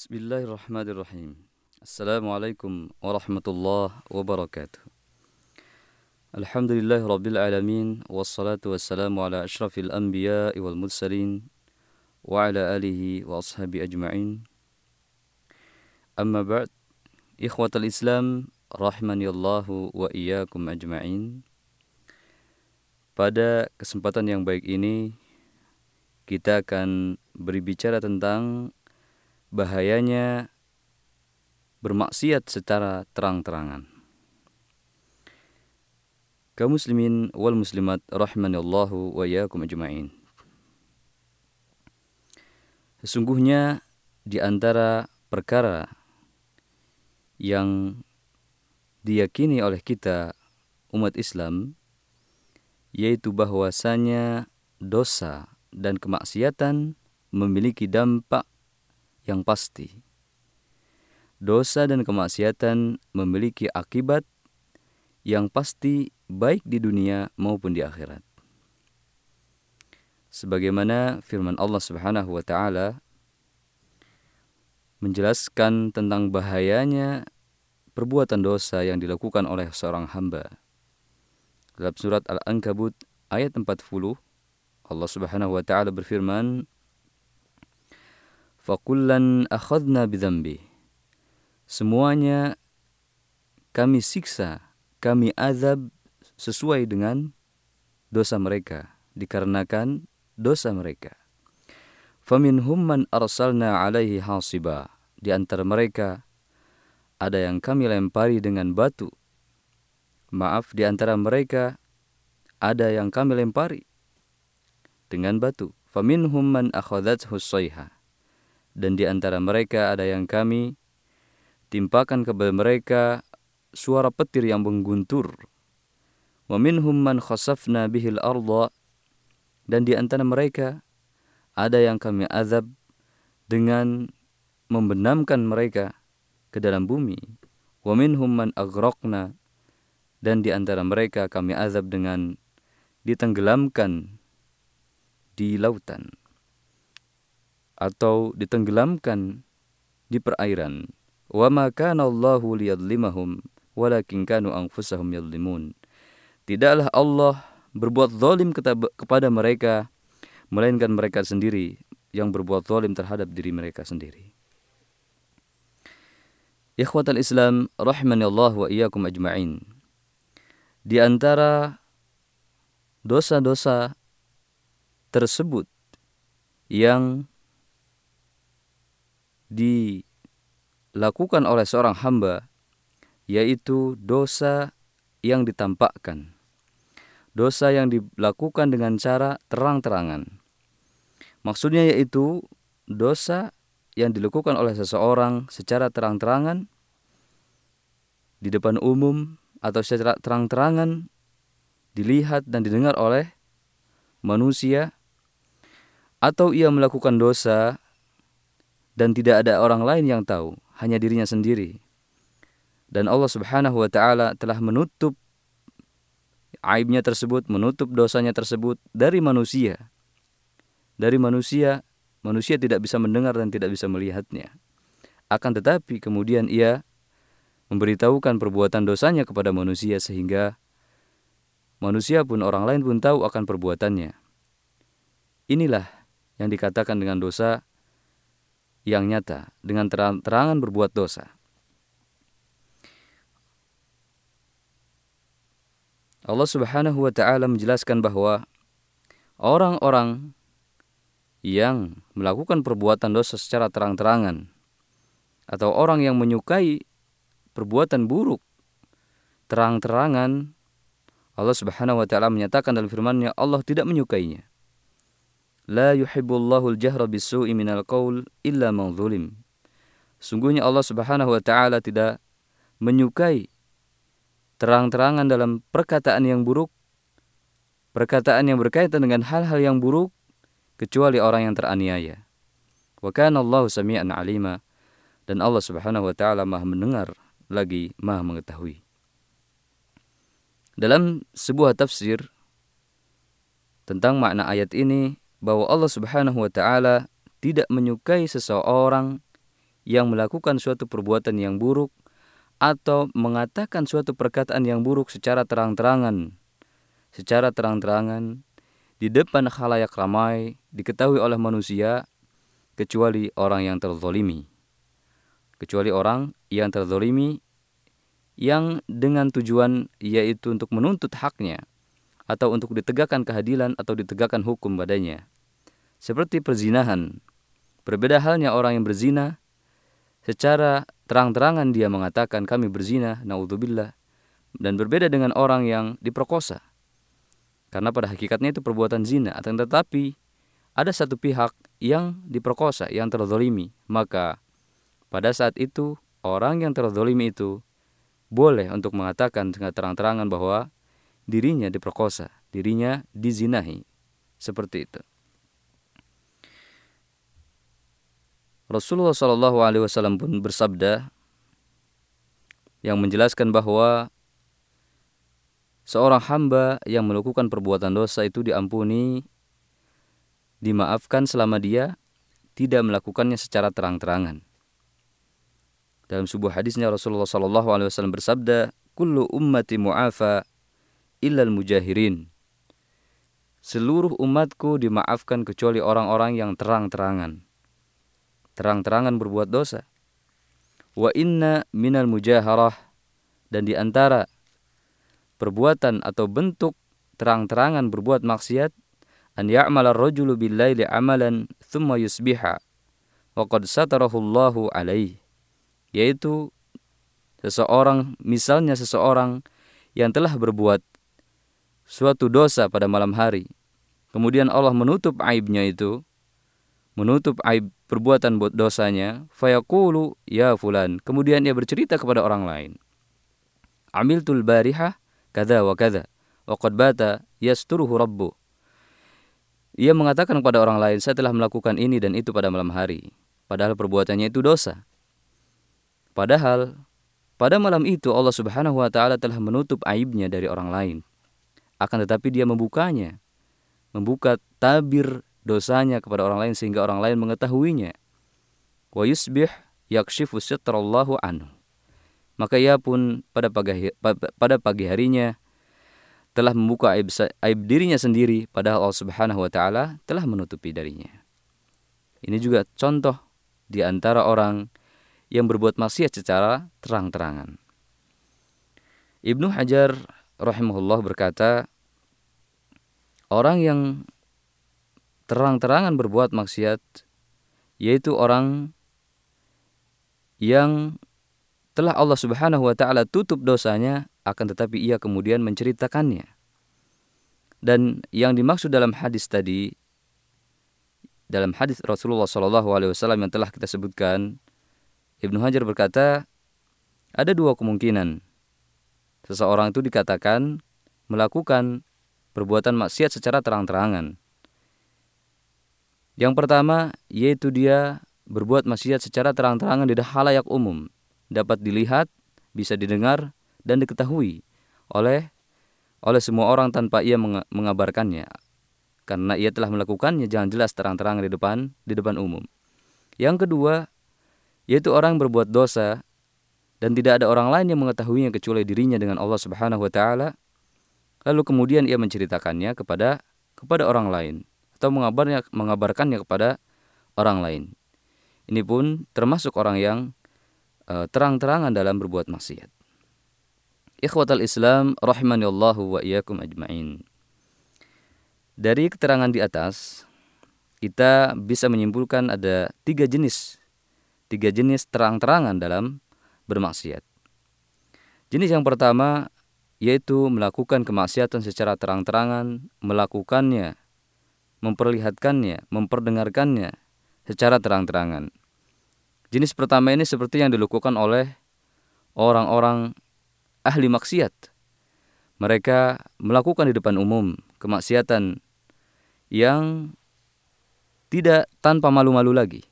Bismillahirrahmanirrahim. Assalamualaikum warahmatullahi wabarakatuh. Alhamdulillah rabbil alamin wassalatu wassalamu ala asyrafil anbiya wal mursalin wa ala alihi wa ashabi ajma'in. Amma ba'd, ikhwatal Islam rahimani Allahu wa iyyakum ajma'in. Pada kesempatan yang baik ini kita akan berbicara tentang bahayanya bermaksiat secara terang-terangan. Kaum muslimin wal muslimat rahimanallahu wa iyyakum ajmain. Sesungguhnya di antara perkara yang diyakini oleh kita umat Islam yaitu bahwasanya dosa dan kemaksiatan memiliki dampak yang pasti. Dosa dan kemaksiatan memiliki akibat yang pasti baik di dunia maupun di akhirat. Sebagaimana firman Allah Subhanahu wa taala menjelaskan tentang bahayanya perbuatan dosa yang dilakukan oleh seorang hamba. Dalam surat Al-Ankabut ayat 40 Allah Subhanahu wa taala berfirman Fakullan akhadna bidhambi. Semuanya kami siksa, kami azab sesuai dengan dosa mereka, dikarenakan dosa mereka. Faminhum man arsalna alaihi hasiba. Di antara mereka ada yang kami lempari dengan batu. Maaf, di antara mereka ada yang kami lempari dengan batu. Faminhum man akhadathu sayha dan di antara mereka ada yang kami timpakan kepada mereka suara petir yang mengguntur. Wa minhum man khasafna bihil arda dan di antara mereka ada yang kami azab dengan membenamkan mereka ke dalam bumi. Wa minhum man agraqna dan di antara mereka kami azab dengan ditenggelamkan di lautan atau ditenggelamkan di perairan. Wa ma kana Allahu liyadlimahum walakin kanu anfusahum yadlimun. Tidaklah Allah berbuat zalim kepada mereka melainkan mereka sendiri yang berbuat zalim terhadap diri mereka sendiri. Ikhwatal Islam rahimani Allah wa iyyakum ajma'in. Di antara dosa-dosa tersebut yang dilakukan oleh seorang hamba yaitu dosa yang ditampakkan. Dosa yang dilakukan dengan cara terang-terangan. Maksudnya yaitu dosa yang dilakukan oleh seseorang secara terang-terangan di depan umum atau secara terang-terangan dilihat dan didengar oleh manusia atau ia melakukan dosa dan tidak ada orang lain yang tahu, hanya dirinya sendiri. Dan Allah Subhanahu wa taala telah menutup aibnya tersebut, menutup dosanya tersebut dari manusia. Dari manusia, manusia tidak bisa mendengar dan tidak bisa melihatnya. Akan tetapi kemudian ia memberitahukan perbuatan dosanya kepada manusia sehingga manusia pun orang lain pun tahu akan perbuatannya. Inilah yang dikatakan dengan dosa yang nyata dengan terang-terangan berbuat dosa. Allah Subhanahu wa taala menjelaskan bahwa orang-orang yang melakukan perbuatan dosa secara terang-terangan atau orang yang menyukai perbuatan buruk terang-terangan Allah Subhanahu wa taala menyatakan dalam firman-Nya Allah tidak menyukainya. La yuhibbullahu al-jahra bisu'i minal qaul illa man zulim. Sungguhnya Allah Subhanahu wa taala tidak menyukai terang-terangan dalam perkataan yang buruk, perkataan yang berkaitan dengan hal-hal yang buruk kecuali orang yang teraniaya. Wa kana Allahu samian alima dan Allah Subhanahu wa taala Maha mendengar lagi Maha mengetahui. Dalam sebuah tafsir tentang makna ayat ini bahwa Allah Subhanahu wa taala tidak menyukai seseorang yang melakukan suatu perbuatan yang buruk atau mengatakan suatu perkataan yang buruk secara terang-terangan. Secara terang-terangan di depan khalayak ramai diketahui oleh manusia kecuali orang yang terzolimi. Kecuali orang yang terzolimi yang dengan tujuan yaitu untuk menuntut haknya atau untuk ditegakkan keadilan atau ditegakkan hukum padanya. Seperti perzinahan. Berbeda halnya orang yang berzina secara terang-terangan dia mengatakan kami berzina, naudzubillah. Dan berbeda dengan orang yang diperkosa. Karena pada hakikatnya itu perbuatan zina. Akan tetapi ada satu pihak yang diperkosa, yang terzolimi. Maka pada saat itu orang yang terzolimi itu boleh untuk mengatakan dengan terang-terangan bahwa dirinya diperkosa, dirinya dizinahi. Seperti itu. Rasulullah Shallallahu Alaihi Wasallam pun bersabda yang menjelaskan bahwa seorang hamba yang melakukan perbuatan dosa itu diampuni, dimaafkan selama dia tidak melakukannya secara terang-terangan. Dalam sebuah hadisnya Rasulullah Shallallahu Alaihi Wasallam bersabda, "Kullu ummati mu'afa illal mujahirin." Seluruh umatku dimaafkan kecuali orang-orang yang terang-terangan. Terang-terangan berbuat dosa. Wa inna minal mujaharah dan di antara perbuatan atau bentuk terang-terangan berbuat maksiat an ya'mala ar-rajulu bil-laili amalan thumma yusbiha wa qad satarahu Allahu alaihi yaitu seseorang misalnya seseorang yang telah berbuat suatu dosa pada malam hari. Kemudian Allah menutup aibnya itu menutup aib perbuatan buat dosanya. Fayaqulu ya fulan. Kemudian ia bercerita kepada orang lain. Amiltul barihah kada wa kada wa qad bata yasturuhu rabbu. Ia mengatakan kepada orang lain saya telah melakukan ini dan itu pada malam hari. Padahal perbuatannya itu dosa. Padahal pada malam itu Allah Subhanahu wa taala telah menutup aibnya dari orang lain. Akan tetapi dia membukanya. Membuka tabir dosanya kepada orang lain sehingga orang lain mengetahuinya. Wa yusbih yakshifu sitrallahu anhu. Maka ia pun pada pagi, pada pagi harinya telah membuka aib, aib dirinya sendiri padahal Allah Subhanahu wa taala telah menutupi darinya. Ini juga contoh di antara orang yang berbuat maksiat secara terang-terangan. Ibnu Hajar rahimahullah berkata, orang yang terang-terangan berbuat maksiat yaitu orang yang telah Allah Subhanahu wa taala tutup dosanya akan tetapi ia kemudian menceritakannya. Dan yang dimaksud dalam hadis tadi dalam hadis Rasulullah Shallallahu alaihi wasallam yang telah kita sebutkan Ibnu Hajar berkata, ada dua kemungkinan. Seseorang itu dikatakan melakukan perbuatan maksiat secara terang-terangan. Yang pertama, yaitu dia berbuat maksiat secara terang-terangan di halayak umum, dapat dilihat, bisa didengar, dan diketahui oleh oleh semua orang tanpa ia mengabarkannya. Karena ia telah melakukannya jangan jelas terang-terangan di depan di depan umum. Yang kedua, yaitu orang berbuat dosa dan tidak ada orang lain yang mengetahuinya kecuali dirinya dengan Allah Subhanahu wa taala lalu kemudian ia menceritakannya kepada kepada orang lain atau mengabarnya mengabarkannya kepada orang lain. Ini pun termasuk orang yang uh, terang-terangan dalam berbuat maksiat. Ikhwatal Islam rahimani wa iyyakum ajmain. Dari keterangan di atas kita bisa menyimpulkan ada tiga jenis tiga jenis terang-terangan dalam bermaksiat. Jenis yang pertama yaitu melakukan kemaksiatan secara terang-terangan, melakukannya, memperlihatkannya, memperdengarkannya secara terang-terangan. Jenis pertama ini seperti yang dilakukan oleh orang-orang ahli maksiat. Mereka melakukan di depan umum kemaksiatan yang tidak tanpa malu-malu lagi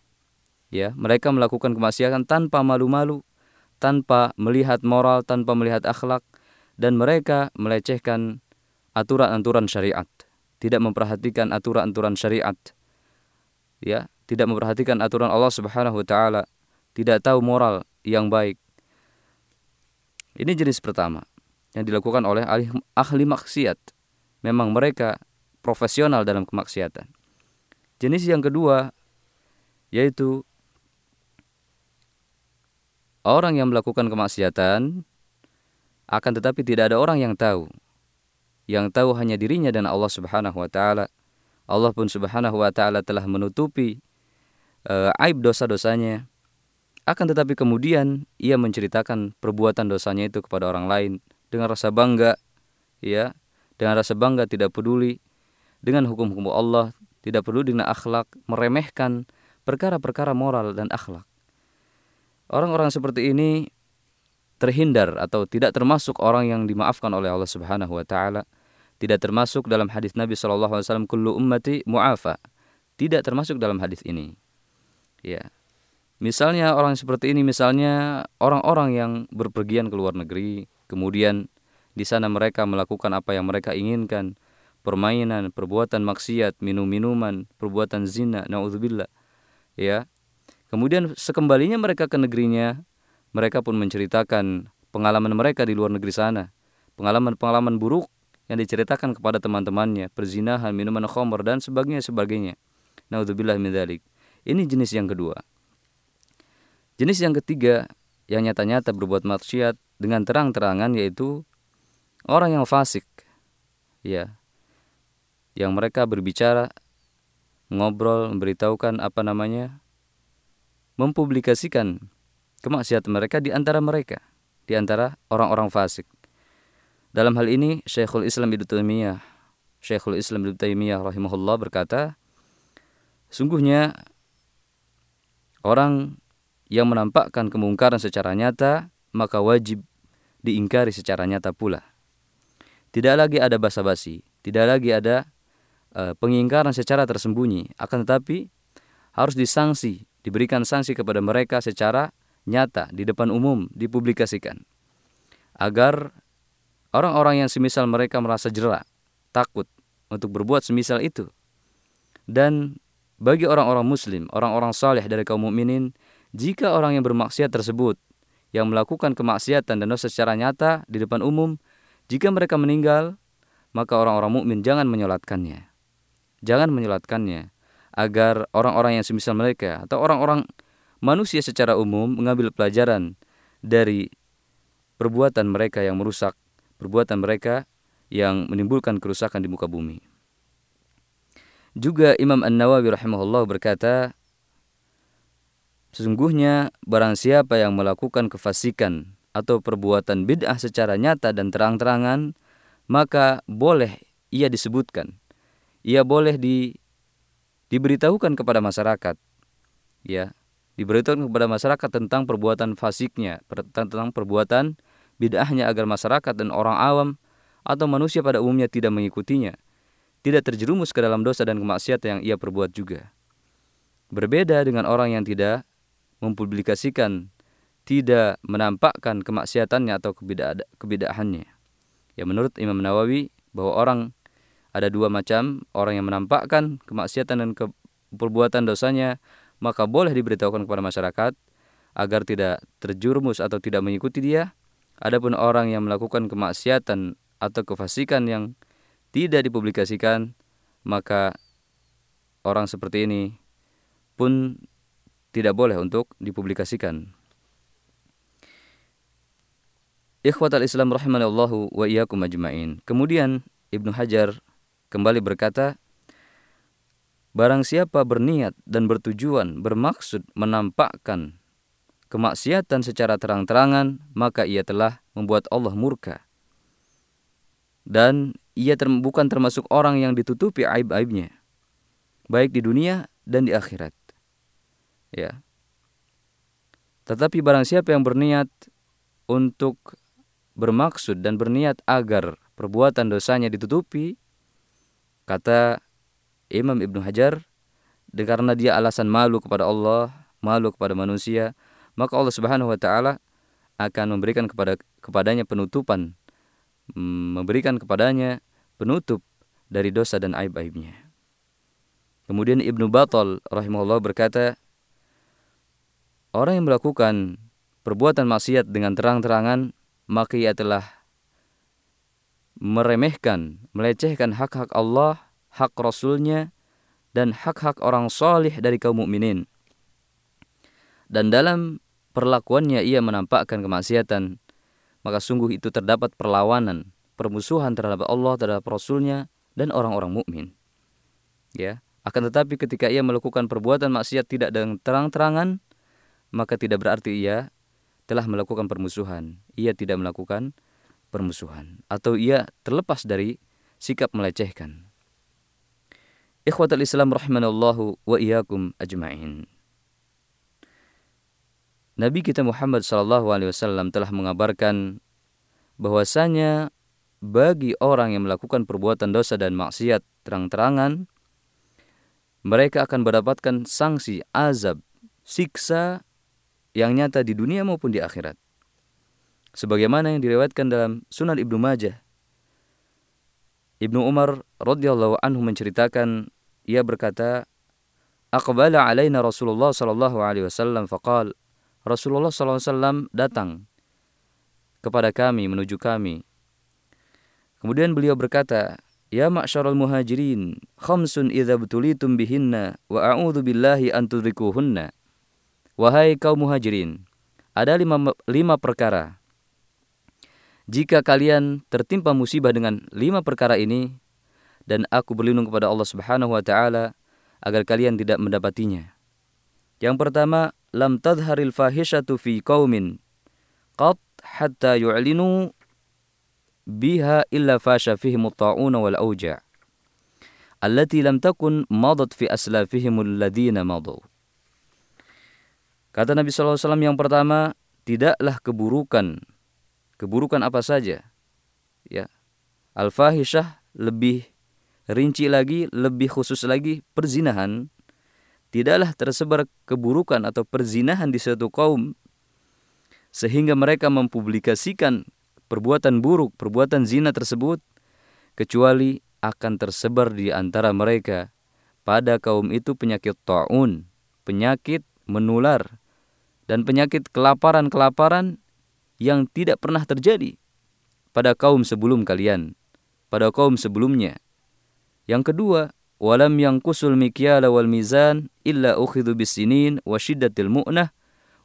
ya mereka melakukan kemaksiatan tanpa malu-malu tanpa melihat moral tanpa melihat akhlak dan mereka melecehkan aturan-aturan syariat tidak memperhatikan aturan-aturan syariat ya tidak memperhatikan aturan Allah Subhanahu wa taala tidak tahu moral yang baik. Ini jenis pertama yang dilakukan oleh ahli, ahli maksiat. Memang mereka profesional dalam kemaksiatan. Jenis yang kedua yaitu orang yang melakukan kemaksiatan akan tetapi tidak ada orang yang tahu. Yang tahu hanya dirinya dan Allah Subhanahu wa taala. Allah pun Subhanahu wa taala telah menutupi uh, aib dosa-dosanya. Akan tetapi kemudian ia menceritakan perbuatan dosanya itu kepada orang lain dengan rasa bangga, ya, dengan rasa bangga tidak peduli dengan hukum-hukum Allah, tidak peduli dengan akhlak, meremehkan perkara-perkara moral dan akhlak. Orang-orang seperti ini terhindar atau tidak termasuk orang yang dimaafkan oleh Allah Subhanahu wa taala. Tidak termasuk dalam hadis Nabi sallallahu alaihi wasallam kullu ummati mu'afa. Tidak termasuk dalam hadis ini. Ya. Misalnya orang seperti ini misalnya orang-orang yang berpergian ke luar negeri, kemudian di sana mereka melakukan apa yang mereka inginkan, permainan, perbuatan maksiat, minum-minuman, perbuatan zina, naudzubillah. Ya. Kemudian sekembalinya mereka ke negerinya, mereka pun menceritakan pengalaman mereka di luar negeri sana, pengalaman-pengalaman buruk yang diceritakan kepada teman-temannya, perzinahan, minuman khamr dan sebagainya sebagainya. Naudzubillah min dzalik. Ini jenis yang kedua. Jenis yang ketiga yang nyata-nyata berbuat maksiat dengan terang-terangan yaitu orang yang fasik. Ya. Yang mereka berbicara ngobrol, memberitahukan apa namanya? mempublikasikan kemaksiatan mereka di antara mereka, di antara orang-orang fasik. Dalam hal ini Syekhul Islam Ibnu Taimiyah, Syekhul Islam Ibnu Taimiyah rahimahullah berkata, sungguhnya orang yang menampakkan kemungkaran secara nyata, maka wajib diingkari secara nyata pula. Tidak lagi ada basa-basi, tidak lagi ada uh, pengingkaran secara tersembunyi, akan tetapi harus disanksi, diberikan sanksi kepada mereka secara nyata di depan umum dipublikasikan. Agar orang-orang yang semisal mereka merasa jerak, takut untuk berbuat semisal itu. Dan bagi orang-orang muslim, orang-orang saleh dari kaum mukminin jika orang yang bermaksiat tersebut yang melakukan kemaksiatan dan dosa secara nyata di depan umum, jika mereka meninggal, maka orang-orang mukmin jangan menyolatkannya. Jangan menyolatkannya agar orang-orang yang semisal mereka atau orang-orang manusia secara umum mengambil pelajaran dari perbuatan mereka yang merusak, perbuatan mereka yang menimbulkan kerusakan di muka bumi. Juga Imam An-Nawawi rahimahullah berkata, Sesungguhnya barang siapa yang melakukan kefasikan atau perbuatan bid'ah secara nyata dan terang-terangan, maka boleh ia disebutkan. Ia boleh di, diberitahukan kepada masyarakat. Ya, diberitahukan kepada masyarakat tentang perbuatan fasiknya, tentang perbuatan bid'ahnya agar masyarakat dan orang awam atau manusia pada umumnya tidak mengikutinya, tidak terjerumus ke dalam dosa dan kemaksiatan yang ia perbuat juga. Berbeda dengan orang yang tidak mempublikasikan tidak menampakkan kemaksiatannya atau kebidahannya. Ya menurut Imam Nawawi bahwa orang ada dua macam, orang yang menampakkan kemaksiatan dan ke, perbuatan dosanya, maka boleh diberitahukan kepada masyarakat agar tidak terjerumus atau tidak mengikuti dia. Adapun orang yang melakukan kemaksiatan atau kefasikan yang tidak dipublikasikan, maka orang seperti ini pun tidak boleh untuk dipublikasikan. Ikhwatal Islam rahimanallahu wa iyyakum ajmain. Kemudian Ibnu Hajar kembali berkata, Barang siapa berniat dan bertujuan bermaksud menampakkan kemaksiatan secara terang-terangan, maka ia telah membuat Allah murka. Dan ia ter bukan termasuk orang yang ditutupi aib-aibnya, baik di dunia dan di akhirat. Ya. Tetapi barang siapa yang berniat untuk bermaksud dan berniat agar perbuatan dosanya ditutupi, kata Imam Ibnu Hajar, karena dia alasan malu kepada Allah, malu kepada manusia, maka Allah Subhanahu wa taala akan memberikan kepada kepadanya penutupan, mm, memberikan kepadanya penutup dari dosa dan aib-aibnya. Kemudian Ibnu Batal rahimahullah berkata, orang yang melakukan perbuatan maksiat dengan terang-terangan, maka ia telah meremehkan, melecehkan hak-hak Allah, hak Rasulnya, dan hak-hak orang solih dari kaum mukminin. Dan dalam perlakuannya ia menampakkan kemaksiatan, maka sungguh itu terdapat perlawanan, permusuhan terhadap Allah, terhadap Rasulnya, dan orang-orang mukmin. Ya, akan tetapi ketika ia melakukan perbuatan maksiat tidak dengan terang-terangan, maka tidak berarti ia telah melakukan permusuhan. Ia tidak melakukan permusuhan atau ia terlepas dari sikap melecehkan. Ikhwatul Islam rahimanallahu wa iyyakum ajma'in. Nabi kita Muhammad sallallahu alaihi wasallam telah mengabarkan bahwasanya bagi orang yang melakukan perbuatan dosa dan maksiat terang-terangan mereka akan mendapatkan sanksi azab siksa yang nyata di dunia maupun di akhirat. Sebagaimana yang diriwayatkan dalam Sunan Ibnu Majah. Ibnu Umar radhiyallahu anhu menceritakan ia berkata, "Aqbala alaina Rasulullah sallallahu alaihi wasallam faqal" Rasulullah sallallahu alaihi wasallam datang kepada kami menuju kami. Kemudian beliau berkata, Ya ma'syarul muhajirin, khamsun idza butulitum bihinna wa a'udzu billahi an tudrikuhunna. Wahai kaum muhajirin, ada lima, lima perkara. Jika kalian tertimpa musibah dengan lima perkara ini, dan aku berlindung kepada Allah Subhanahu wa taala agar kalian tidak mendapatinya. Yang pertama, lam tadharil fahishatu fi qaumin qat hatta yu'linu biha illa fasha fihim at-ta'un wal awja' allati lam takun madat fi aslafihim alladhina madu. Kata Nabi SAW yang pertama, tidaklah keburukan. Keburukan apa saja. Ya. Al-fahishah lebih rinci lagi, lebih khusus lagi, perzinahan. Tidaklah tersebar keburukan atau perzinahan di suatu kaum sehingga mereka mempublikasikan perbuatan buruk, perbuatan zina tersebut kecuali akan tersebar di antara mereka pada kaum itu penyakit taun, penyakit menular dan penyakit kelaparan-kelaparan yang tidak pernah terjadi pada kaum sebelum kalian, pada kaum sebelumnya. Yang kedua, walam yang kusul mikyala wal mizan illa ukhidhu bisinin wa syiddatil mu'nah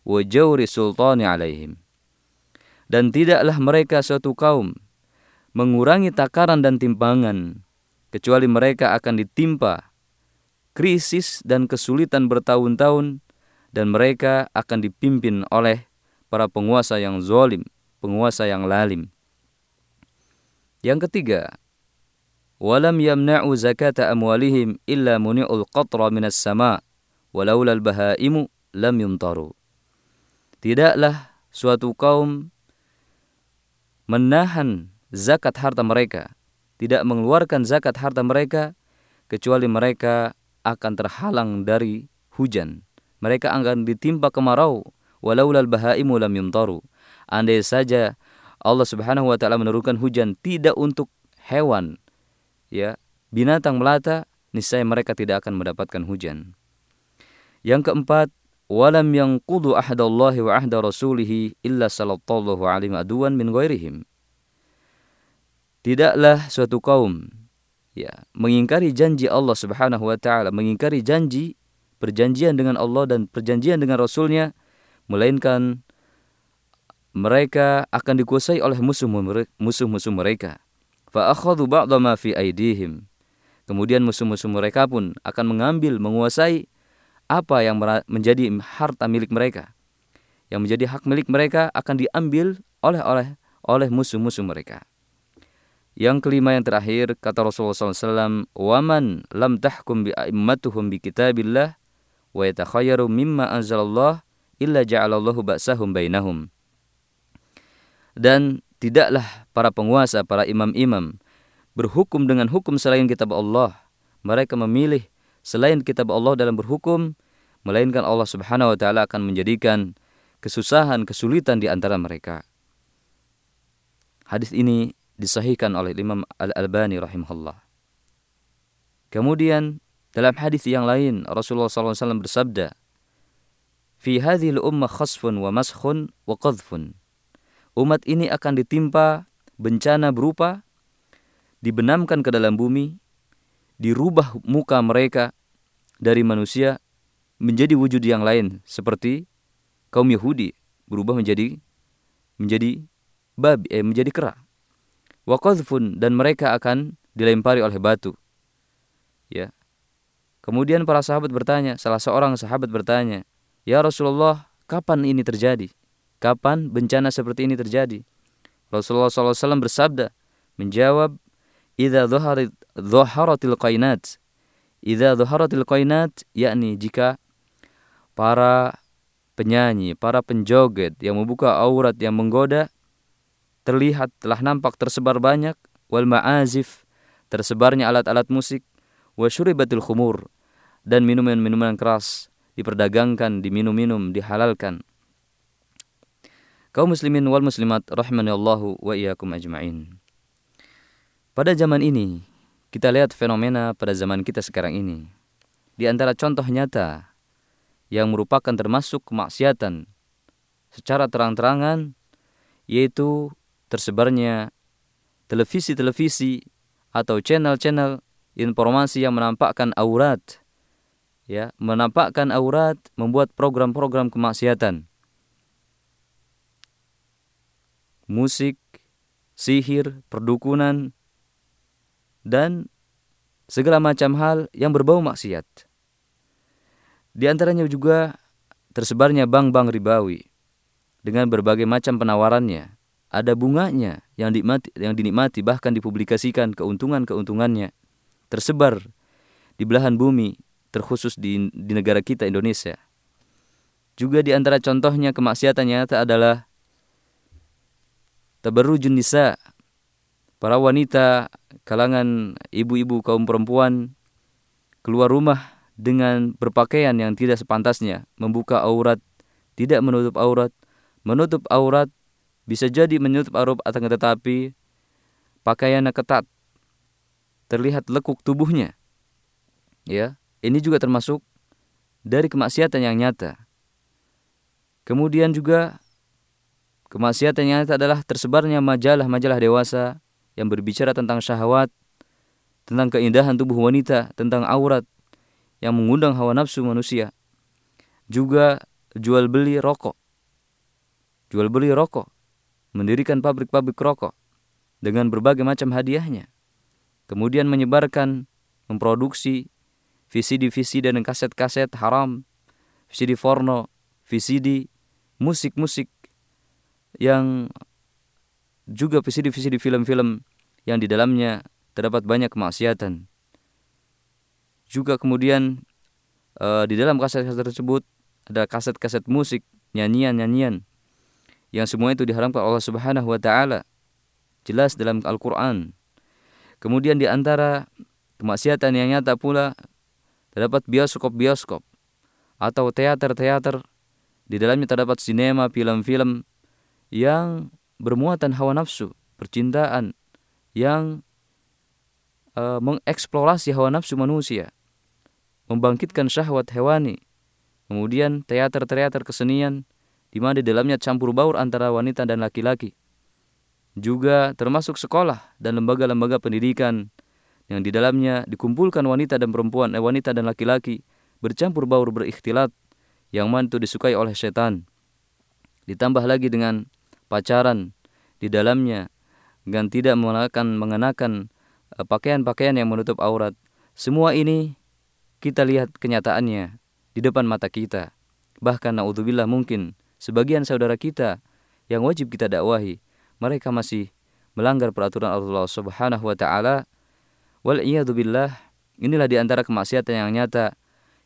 wa jawri sultani alaihim. Dan tidaklah mereka suatu kaum mengurangi takaran dan timbangan, kecuali mereka akan ditimpa krisis dan kesulitan bertahun-tahun dan mereka akan dipimpin oleh para penguasa yang zalim, penguasa yang lalim. Yang ketiga, walam yamna'u zakata amwalihim illa muni'ul qatra minas sama' walaula al-bahaimu lam yuntaru. Tidaklah suatu kaum menahan zakat harta mereka, tidak mengeluarkan zakat harta mereka kecuali mereka akan terhalang dari hujan mereka akan ditimpa kemarau walaulal bahaimu lam yumtaru andai saja Allah Subhanahu wa taala menurunkan hujan tidak untuk hewan ya binatang melata niscaya mereka tidak akan mendapatkan hujan yang keempat walam yang kudu ahdallahi wa ahda rasulihi illa sallallahu alaihi aduan min ghairihim tidaklah suatu kaum ya mengingkari janji Allah Subhanahu wa taala mengingkari janji perjanjian dengan Allah dan perjanjian dengan Rasulnya, melainkan mereka akan dikuasai oleh musuh-musuh mereka. Fa'akhadhu ba'da ma fi aidihim. Kemudian musuh-musuh mereka pun akan mengambil, menguasai apa yang menjadi harta milik mereka. Yang menjadi hak milik mereka akan diambil oleh oleh oleh musuh-musuh mereka. Yang kelima yang terakhir kata Rasulullah SAW, "Waman lam tahkum bi a'immatuhum bi kitabillah wa yatakhayyaru mimma anzalallah illa ja'alallahu ba'sahum bainahum. Dan tidaklah para penguasa, para imam-imam berhukum dengan hukum selain kitab Allah. Mereka memilih selain kitab Allah dalam berhukum, melainkan Allah Subhanahu wa taala akan menjadikan kesusahan, kesulitan di antara mereka. Hadis ini disahihkan oleh Imam Al-Albani rahimahullah. Kemudian dalam hadis yang lain Rasulullah SAW bersabda, fi hadhil ummah khasfun wa maskhun wa qadhfun. Umat ini akan ditimpa bencana berupa dibenamkan ke dalam bumi, dirubah muka mereka dari manusia menjadi wujud yang lain seperti kaum Yahudi berubah menjadi menjadi babi eh, menjadi kera. Wa dan mereka akan dilempari oleh batu. Ya. Kemudian para sahabat bertanya, salah seorang sahabat bertanya, "Ya Rasulullah, kapan ini terjadi? Kapan bencana seperti ini terjadi?" Rasulullah SAW bersabda, menjawab, "Idza dhaharatil qainat." Idza dhaharatil qainat, yakni jika para penyanyi, para penjoget yang membuka aurat yang menggoda terlihat telah nampak tersebar banyak wal ma'azif tersebarnya alat-alat musik wa syuribatil khumur dan minuman-minuman keras diperdagangkan, diminum-minum, dihalalkan. Kaum muslimin wal muslimat rahimani Allahu wa iyyakum ajmain. Pada zaman ini, kita lihat fenomena pada zaman kita sekarang ini. Di antara contoh nyata yang merupakan termasuk kemaksiatan secara terang-terangan yaitu tersebarnya televisi-televisi atau channel-channel informasi yang menampakkan aurat ya menampakkan aurat membuat program-program kemaksiatan musik sihir perdukunan dan segala macam hal yang berbau maksiat di antaranya juga tersebarnya bank-bank ribawi dengan berbagai macam penawarannya ada bunganya yang dinikmati, yang dinikmati bahkan dipublikasikan keuntungan-keuntungannya tersebar di belahan bumi terkhusus di, di negara kita Indonesia. Juga di antara contohnya kemaksiatan nyata adalah tabarrujun nisa para wanita kalangan ibu-ibu kaum perempuan keluar rumah dengan berpakaian yang tidak sepantasnya, membuka aurat, tidak menutup aurat, menutup aurat bisa jadi menutup aurat akan tetapi pakaiannya ketat terlihat lekuk tubuhnya. Ya ini juga termasuk dari kemaksiatan yang nyata. Kemudian juga kemaksiatan yang nyata adalah tersebarnya majalah-majalah dewasa yang berbicara tentang syahwat tentang keindahan tubuh wanita tentang aurat yang mengundang hawa nafsu manusia. Juga jual beli rokok. Jual beli rokok. Mendirikan pabrik-pabrik rokok dengan berbagai macam hadiahnya. Kemudian menyebarkan, memproduksi VCD-VCD dan kaset-kaset haram, VCD porno, VCD, musik-musik yang juga VCD-VCD film-film yang di dalamnya terdapat banyak kemaksiatan. Juga kemudian uh, di dalam kaset-kaset tersebut ada kaset-kaset musik, nyanyian-nyanyian yang semua itu diharamkan Allah Subhanahu wa taala. Jelas dalam Al-Qur'an. Kemudian di antara kemaksiatan yang nyata pula terdapat bioskop-bioskop atau teater-teater di dalamnya terdapat sinema, film-film yang bermuatan hawa nafsu, percintaan yang uh, mengeksplorasi hawa nafsu manusia, membangkitkan syahwat hewani. Kemudian teater-teater kesenian di mana di dalamnya campur baur antara wanita dan laki-laki. Juga termasuk sekolah dan lembaga-lembaga pendidikan yang di dalamnya dikumpulkan wanita dan perempuan, eh, wanita dan laki-laki bercampur baur berikhtilat yang mana itu disukai oleh setan. Ditambah lagi dengan pacaran di dalamnya dan tidak mengenakan mengenakan eh, pakaian-pakaian yang menutup aurat. Semua ini kita lihat kenyataannya di depan mata kita. Bahkan naudzubillah mungkin sebagian saudara kita yang wajib kita dakwahi, mereka masih melanggar peraturan Allah Subhanahu wa taala. Wal billah, inilah di antara kemaksiatan yang nyata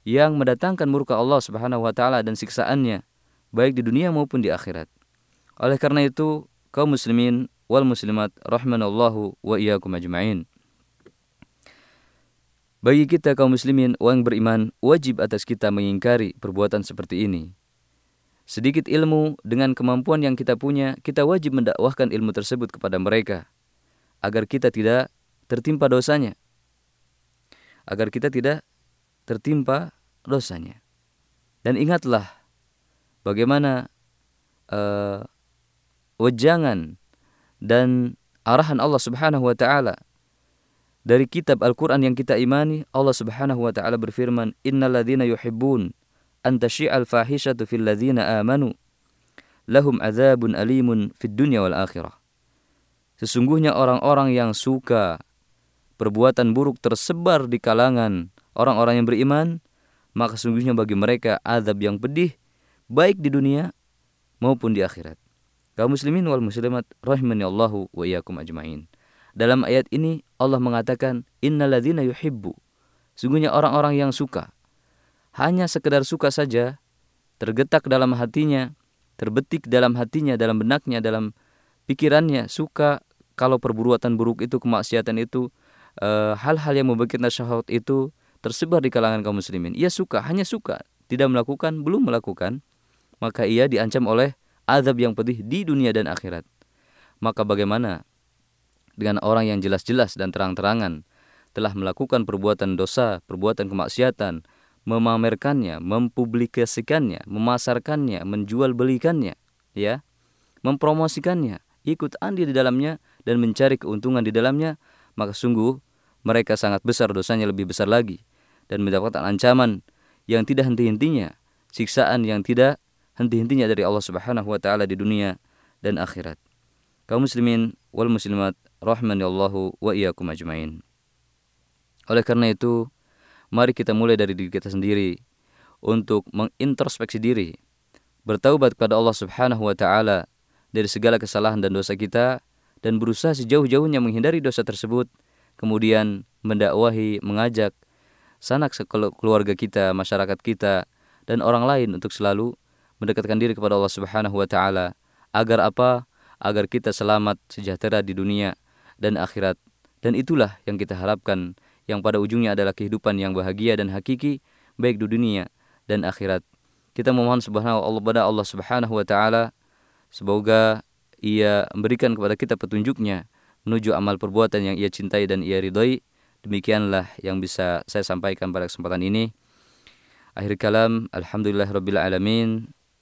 yang mendatangkan murka Allah Subhanahu wa taala dan siksaannya baik di dunia maupun di akhirat. Oleh karena itu, kaum muslimin wal muslimat rahimanallahu wa iyyakum ajmain. Bagi kita kaum muslimin yang beriman, wajib atas kita mengingkari perbuatan seperti ini sedikit ilmu dengan kemampuan yang kita punya, kita wajib mendakwahkan ilmu tersebut kepada mereka agar kita tidak tertimpa dosanya. Agar kita tidak tertimpa dosanya. Dan ingatlah bagaimana uh, wejangan dan arahan Allah Subhanahu wa taala dari kitab Al-Qur'an yang kita imani Allah Subhanahu wa taala berfirman innalladzina yuhibbun an tasyi'al fahishatu fil ladzina amanu lahum adzabun alimun fid dunya wal akhirah Sesungguhnya orang-orang yang suka perbuatan buruk tersebar di kalangan orang-orang yang beriman, maka sesungguhnya bagi mereka azab yang pedih baik di dunia maupun di akhirat. Kaum muslimin wal muslimat rahimani Allahu wa iyyakum ajmain. Dalam ayat ini Allah mengatakan innalladzina yuhibbu. Sungguhnya orang-orang yang suka hanya sekedar suka saja tergetak dalam hatinya, terbetik dalam hatinya, dalam benaknya, dalam pikirannya suka kalau perbuatan buruk itu, kemaksiatan itu, eh, hal-hal uh, yang membangkitkan syahwat itu tersebar di kalangan kaum muslimin. Ia suka, hanya suka, tidak melakukan, belum melakukan, maka ia diancam oleh azab yang pedih di dunia dan akhirat. Maka bagaimana dengan orang yang jelas-jelas dan terang-terangan telah melakukan perbuatan dosa, perbuatan kemaksiatan, memamerkannya, mempublikasikannya, memasarkannya, menjual belikannya, ya, mempromosikannya, ikut andil di dalamnya dan mencari keuntungan di dalamnya, maka sungguh mereka sangat besar dosanya lebih besar lagi dan mendapatkan ancaman yang tidak henti-hentinya, siksaan yang tidak henti-hentinya dari Allah Subhanahu wa taala di dunia dan akhirat. Kaum muslimin wal muslimat rahmani Allahu wa iyyakum ajmain. Oleh karena itu, mari kita mulai dari diri kita sendiri untuk mengintrospeksi diri, bertaubat kepada Allah Subhanahu wa taala dari segala kesalahan dan dosa kita dan berusaha sejauh-jauhnya menghindari dosa tersebut, kemudian mendakwahi, mengajak sanak keluarga kita, masyarakat kita, dan orang lain untuk selalu mendekatkan diri kepada Allah Subhanahu wa taala agar apa? Agar kita selamat sejahtera di dunia dan akhirat. Dan itulah yang kita harapkan yang pada ujungnya adalah kehidupan yang bahagia dan hakiki baik di dunia dan akhirat. Kita memohon subhanahu Allah pada Allah Subhanahu wa taala semoga ia memberikan kepada kita petunjuknya menuju amal perbuatan yang ia cintai dan ia ridhoi. Demikianlah yang bisa saya sampaikan pada kesempatan ini. Akhir kalam, Alhamdulillah Rabbil Alamin.